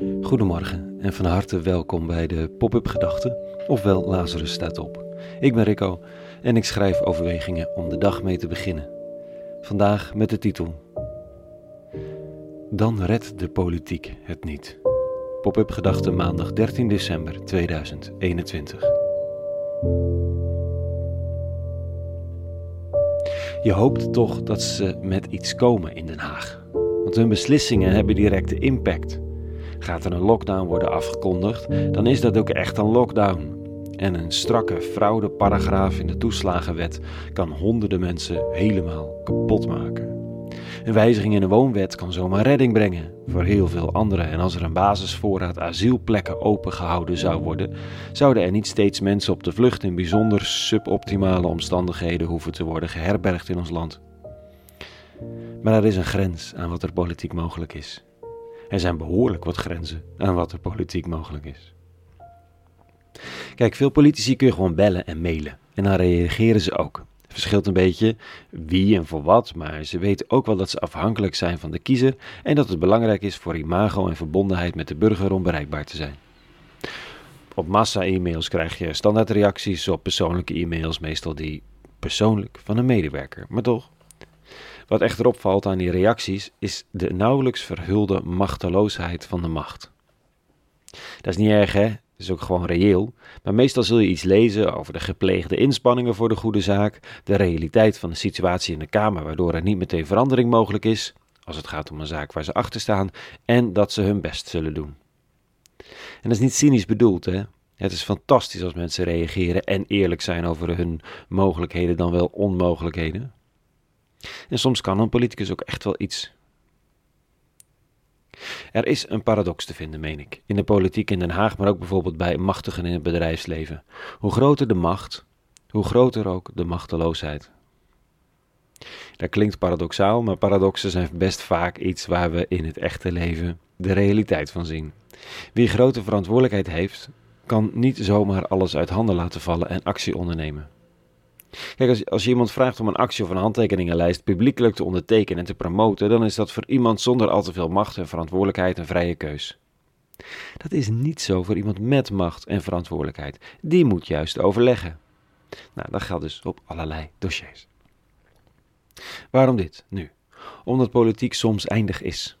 Goedemorgen en van harte welkom bij de Pop-up Gedachten, ofwel Lazarus staat op. Ik ben Rico en ik schrijf overwegingen om de dag mee te beginnen. Vandaag met de titel Dan redt de politiek het niet. Pop-up Gedachten maandag 13 december 2021. Je hoopt toch dat ze met iets komen in Den Haag. Want hun beslissingen hebben directe impact. Gaat er een lockdown worden afgekondigd, dan is dat ook echt een lockdown. En een strakke fraudeparagraaf in de toeslagenwet kan honderden mensen helemaal kapot maken. Een wijziging in de woonwet kan zomaar redding brengen voor heel veel anderen. En als er een basisvoorraad asielplekken opengehouden zou worden, zouden er niet steeds mensen op de vlucht in bijzonder suboptimale omstandigheden hoeven te worden geherbergd in ons land. Maar er is een grens aan wat er politiek mogelijk is. Er zijn behoorlijk wat grenzen aan wat er politiek mogelijk is. Kijk, veel politici kun je gewoon bellen en mailen. En dan reageren ze ook. Het verschilt een beetje wie en voor wat, maar ze weten ook wel dat ze afhankelijk zijn van de kiezer en dat het belangrijk is voor imago en verbondenheid met de burger om bereikbaar te zijn. Op massa-e-mails krijg je standaardreacties op persoonlijke e-mails, meestal die persoonlijk van een medewerker, maar toch. Wat echter opvalt aan die reacties is de nauwelijks verhulde machteloosheid van de macht. Dat is niet erg, hè? Dat is ook gewoon reëel. Maar meestal zul je iets lezen over de gepleegde inspanningen voor de goede zaak, de realiteit van de situatie in de Kamer, waardoor er niet meteen verandering mogelijk is, als het gaat om een zaak waar ze achter staan, en dat ze hun best zullen doen. En dat is niet cynisch bedoeld, hè? Het is fantastisch als mensen reageren en eerlijk zijn over hun mogelijkheden dan wel onmogelijkheden. En soms kan een politicus ook echt wel iets. Er is een paradox te vinden, meen ik, in de politiek in Den Haag, maar ook bijvoorbeeld bij machtigen in het bedrijfsleven. Hoe groter de macht, hoe groter ook de machteloosheid. Dat klinkt paradoxaal, maar paradoxen zijn best vaak iets waar we in het echte leven de realiteit van zien. Wie grote verantwoordelijkheid heeft, kan niet zomaar alles uit handen laten vallen en actie ondernemen. Kijk, als, je iemand vraagt om een actie of een handtekeningenlijst publiekelijk te ondertekenen en te promoten, dan is dat voor iemand zonder al te veel macht en verantwoordelijkheid een vrije keus. Dat is niet zo voor iemand met macht en verantwoordelijkheid. Die moet juist overleggen. Nou, dat geldt dus op allerlei dossiers. Waarom dit nu? Omdat politiek soms eindig is.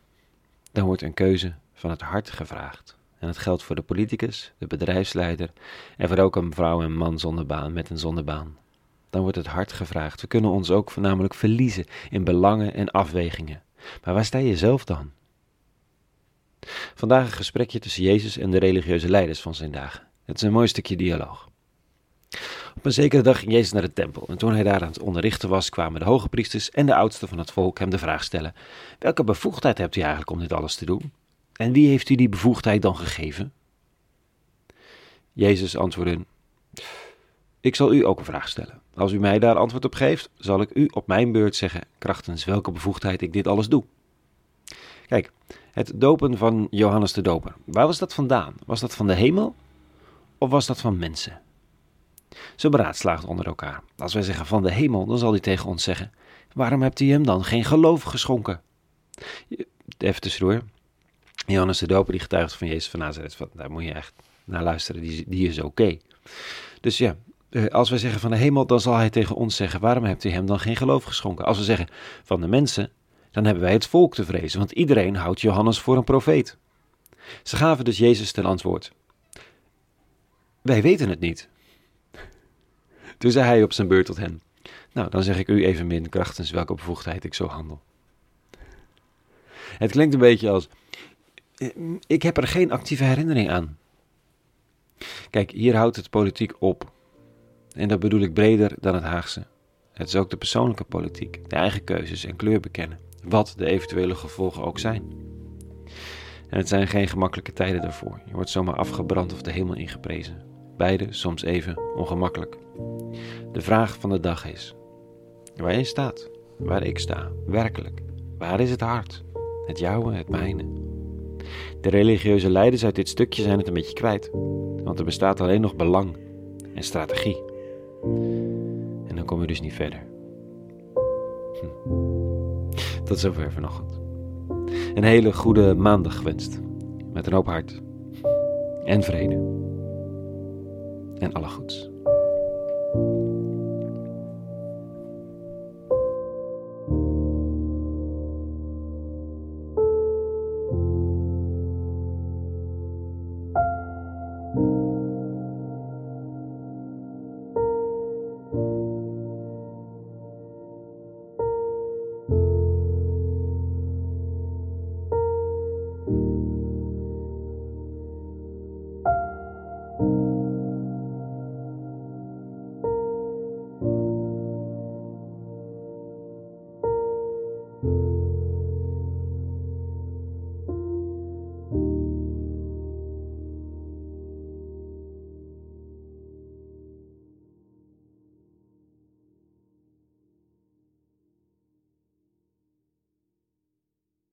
Dan wordt een keuze van het hart gevraagd. En dat geldt voor de politicus, de bedrijfsleider en voor ook een vrouw en man zonder baan met een zonder baan dan wordt het hart gevraagd. We kunnen ons ook voornamelijk verliezen in belangen en afwegingen. Maar waar sta je zelf dan? Vandaag een gesprekje tussen Jezus en de religieuze leiders van zijn dagen. Het is een mooi stukje dialoog. Op een zekere dag ging Jezus naar de tempel en toen hij daar aan het onderrichten was, kwamen de hoge priesters en de oudsten van het volk hem de vraag stellen: Welke bevoegdheid hebt u eigenlijk om dit alles te doen? En wie heeft u die bevoegdheid dan gegeven? Jezus antwoordde: Ik zal u ook een vraag stellen. Als u mij daar antwoord op geeft, zal ik u op mijn beurt zeggen krachtens welke bevoegdheid ik dit alles doe. Kijk, het dopen van Johannes de Doper. Waar was dat vandaan? Was dat van de hemel of was dat van mensen? Ze beraadslaagt onder elkaar. Als wij zeggen van de hemel, dan zal hij tegen ons zeggen: Waarom hebt u hem dan geen geloof geschonken? Even tussendoor. Johannes de Doper die getuigt van Jezus van Nazareth. Daar moet je echt naar luisteren, die, die is oké. Dus ja, als we zeggen van de hemel, dan zal hij tegen ons zeggen: waarom hebt u hem dan geen geloof geschonken? Als we zeggen van de mensen, dan hebben wij het volk te vrezen, want iedereen houdt Johannes voor een profeet. Ze gaven dus Jezus ten antwoord: Wij weten het niet. Toen zei hij op zijn beurt tot hen: Nou, dan zeg ik u even min krachtens welke bevoegdheid ik zo handel. Het klinkt een beetje als: eh, Ik heb er geen actieve herinnering aan. Kijk, hier houdt het politiek op. En dat bedoel ik breder dan het Haagse. Het is ook de persoonlijke politiek, de eigen keuzes en kleur bekennen, wat de eventuele gevolgen ook zijn. En het zijn geen gemakkelijke tijden daarvoor. Je wordt zomaar afgebrand of de hemel ingeprezen. Beide soms even ongemakkelijk. De vraag van de dag is: waar je staat, waar ik sta, werkelijk, waar is het hart? Het jouwe, het mijne. De religieuze leiders uit dit stukje zijn het een beetje kwijt, want er bestaat alleen nog belang en strategie. Kom je dus niet verder. Hm. Tot zover vanochtend. Een hele goede maandag gewenst. Met een hoop hart en vrede en alle goeds.